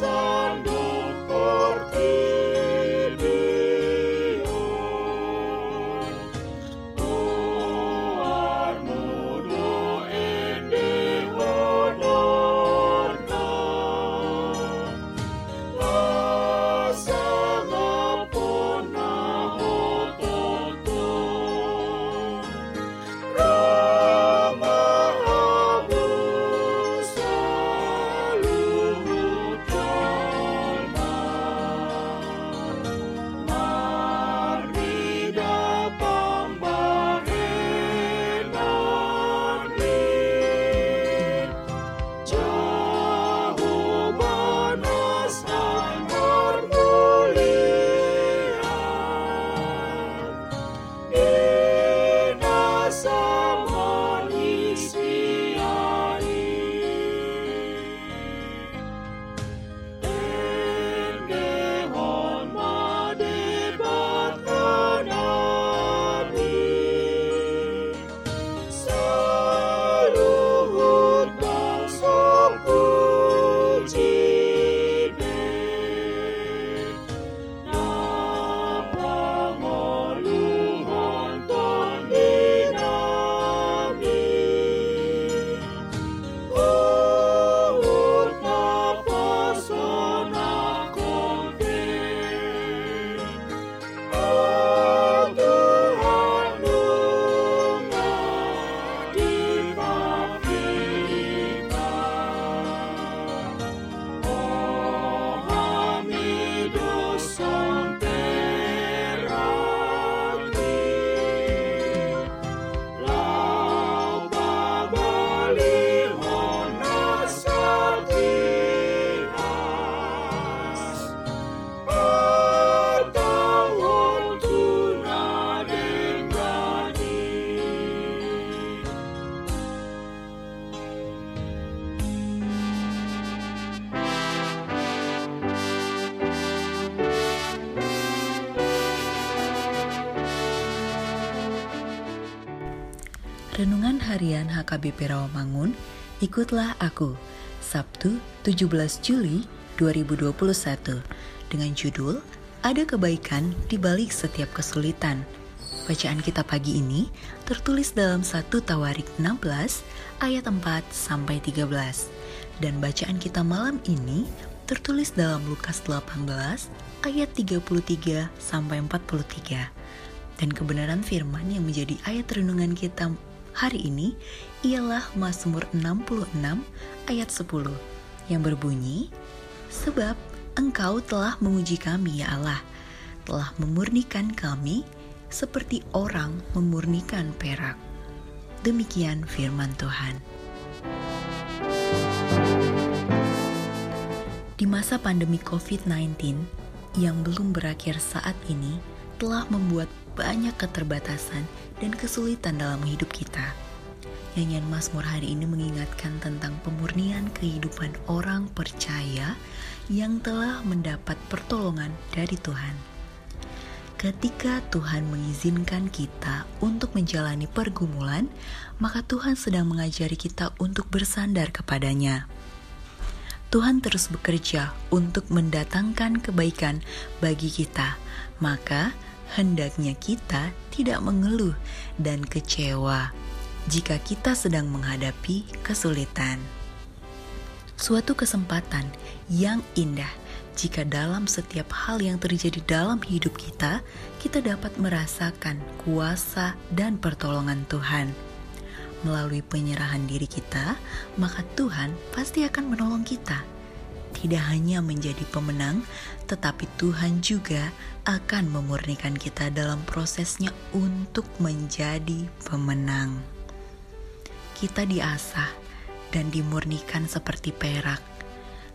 song. Renungan Harian HKBP Rawamangun, ikutlah aku, Sabtu 17 Juli 2021, dengan judul Ada Kebaikan di Balik Setiap Kesulitan. Bacaan kita pagi ini tertulis dalam 1 Tawarik 16 ayat 4 sampai 13 dan bacaan kita malam ini tertulis dalam Lukas 18 ayat 33 sampai 43 dan kebenaran firman yang menjadi ayat renungan kita hari ini ialah Mazmur 66 ayat 10 yang berbunyi, Sebab engkau telah menguji kami ya Allah, telah memurnikan kami seperti orang memurnikan perak. Demikian firman Tuhan. Di masa pandemi COVID-19 yang belum berakhir saat ini telah membuat banyak keterbatasan dan kesulitan dalam hidup kita. Nyanyian Mazmur hari ini mengingatkan tentang pemurnian kehidupan orang percaya yang telah mendapat pertolongan dari Tuhan. Ketika Tuhan mengizinkan kita untuk menjalani pergumulan, maka Tuhan sedang mengajari kita untuk bersandar kepadanya. Tuhan terus bekerja untuk mendatangkan kebaikan bagi kita, maka hendaknya kita tidak mengeluh dan kecewa jika kita sedang menghadapi kesulitan. Suatu kesempatan yang indah jika dalam setiap hal yang terjadi dalam hidup kita, kita dapat merasakan kuasa dan pertolongan Tuhan. Melalui penyerahan diri kita, maka Tuhan pasti akan menolong kita tidak hanya menjadi pemenang, tetapi Tuhan juga akan memurnikan kita dalam prosesnya untuk menjadi pemenang. Kita diasah dan dimurnikan seperti perak,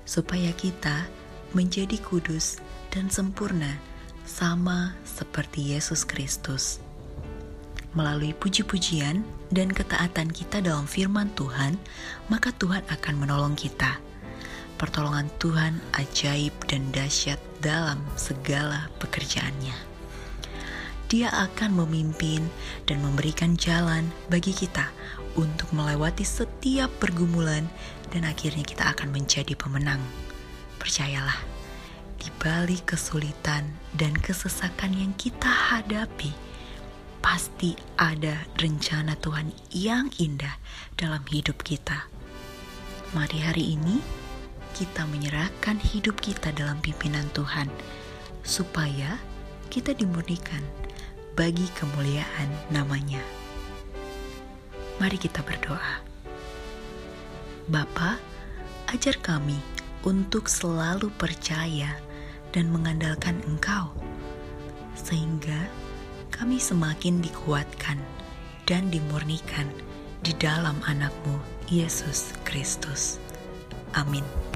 supaya kita menjadi kudus dan sempurna, sama seperti Yesus Kristus. Melalui puji-pujian dan ketaatan kita dalam firman Tuhan, maka Tuhan akan menolong kita pertolongan Tuhan ajaib dan dahsyat dalam segala pekerjaannya. Dia akan memimpin dan memberikan jalan bagi kita untuk melewati setiap pergumulan dan akhirnya kita akan menjadi pemenang. Percayalah, di balik kesulitan dan kesesakan yang kita hadapi, pasti ada rencana Tuhan yang indah dalam hidup kita. Mari hari ini kita menyerahkan hidup kita dalam pimpinan Tuhan, supaya kita dimurnikan bagi kemuliaan namanya. Mari kita berdoa. Bapa, ajar kami untuk selalu percaya dan mengandalkan Engkau, sehingga kami semakin dikuatkan dan dimurnikan di dalam anakmu, Yesus Kristus. Amin.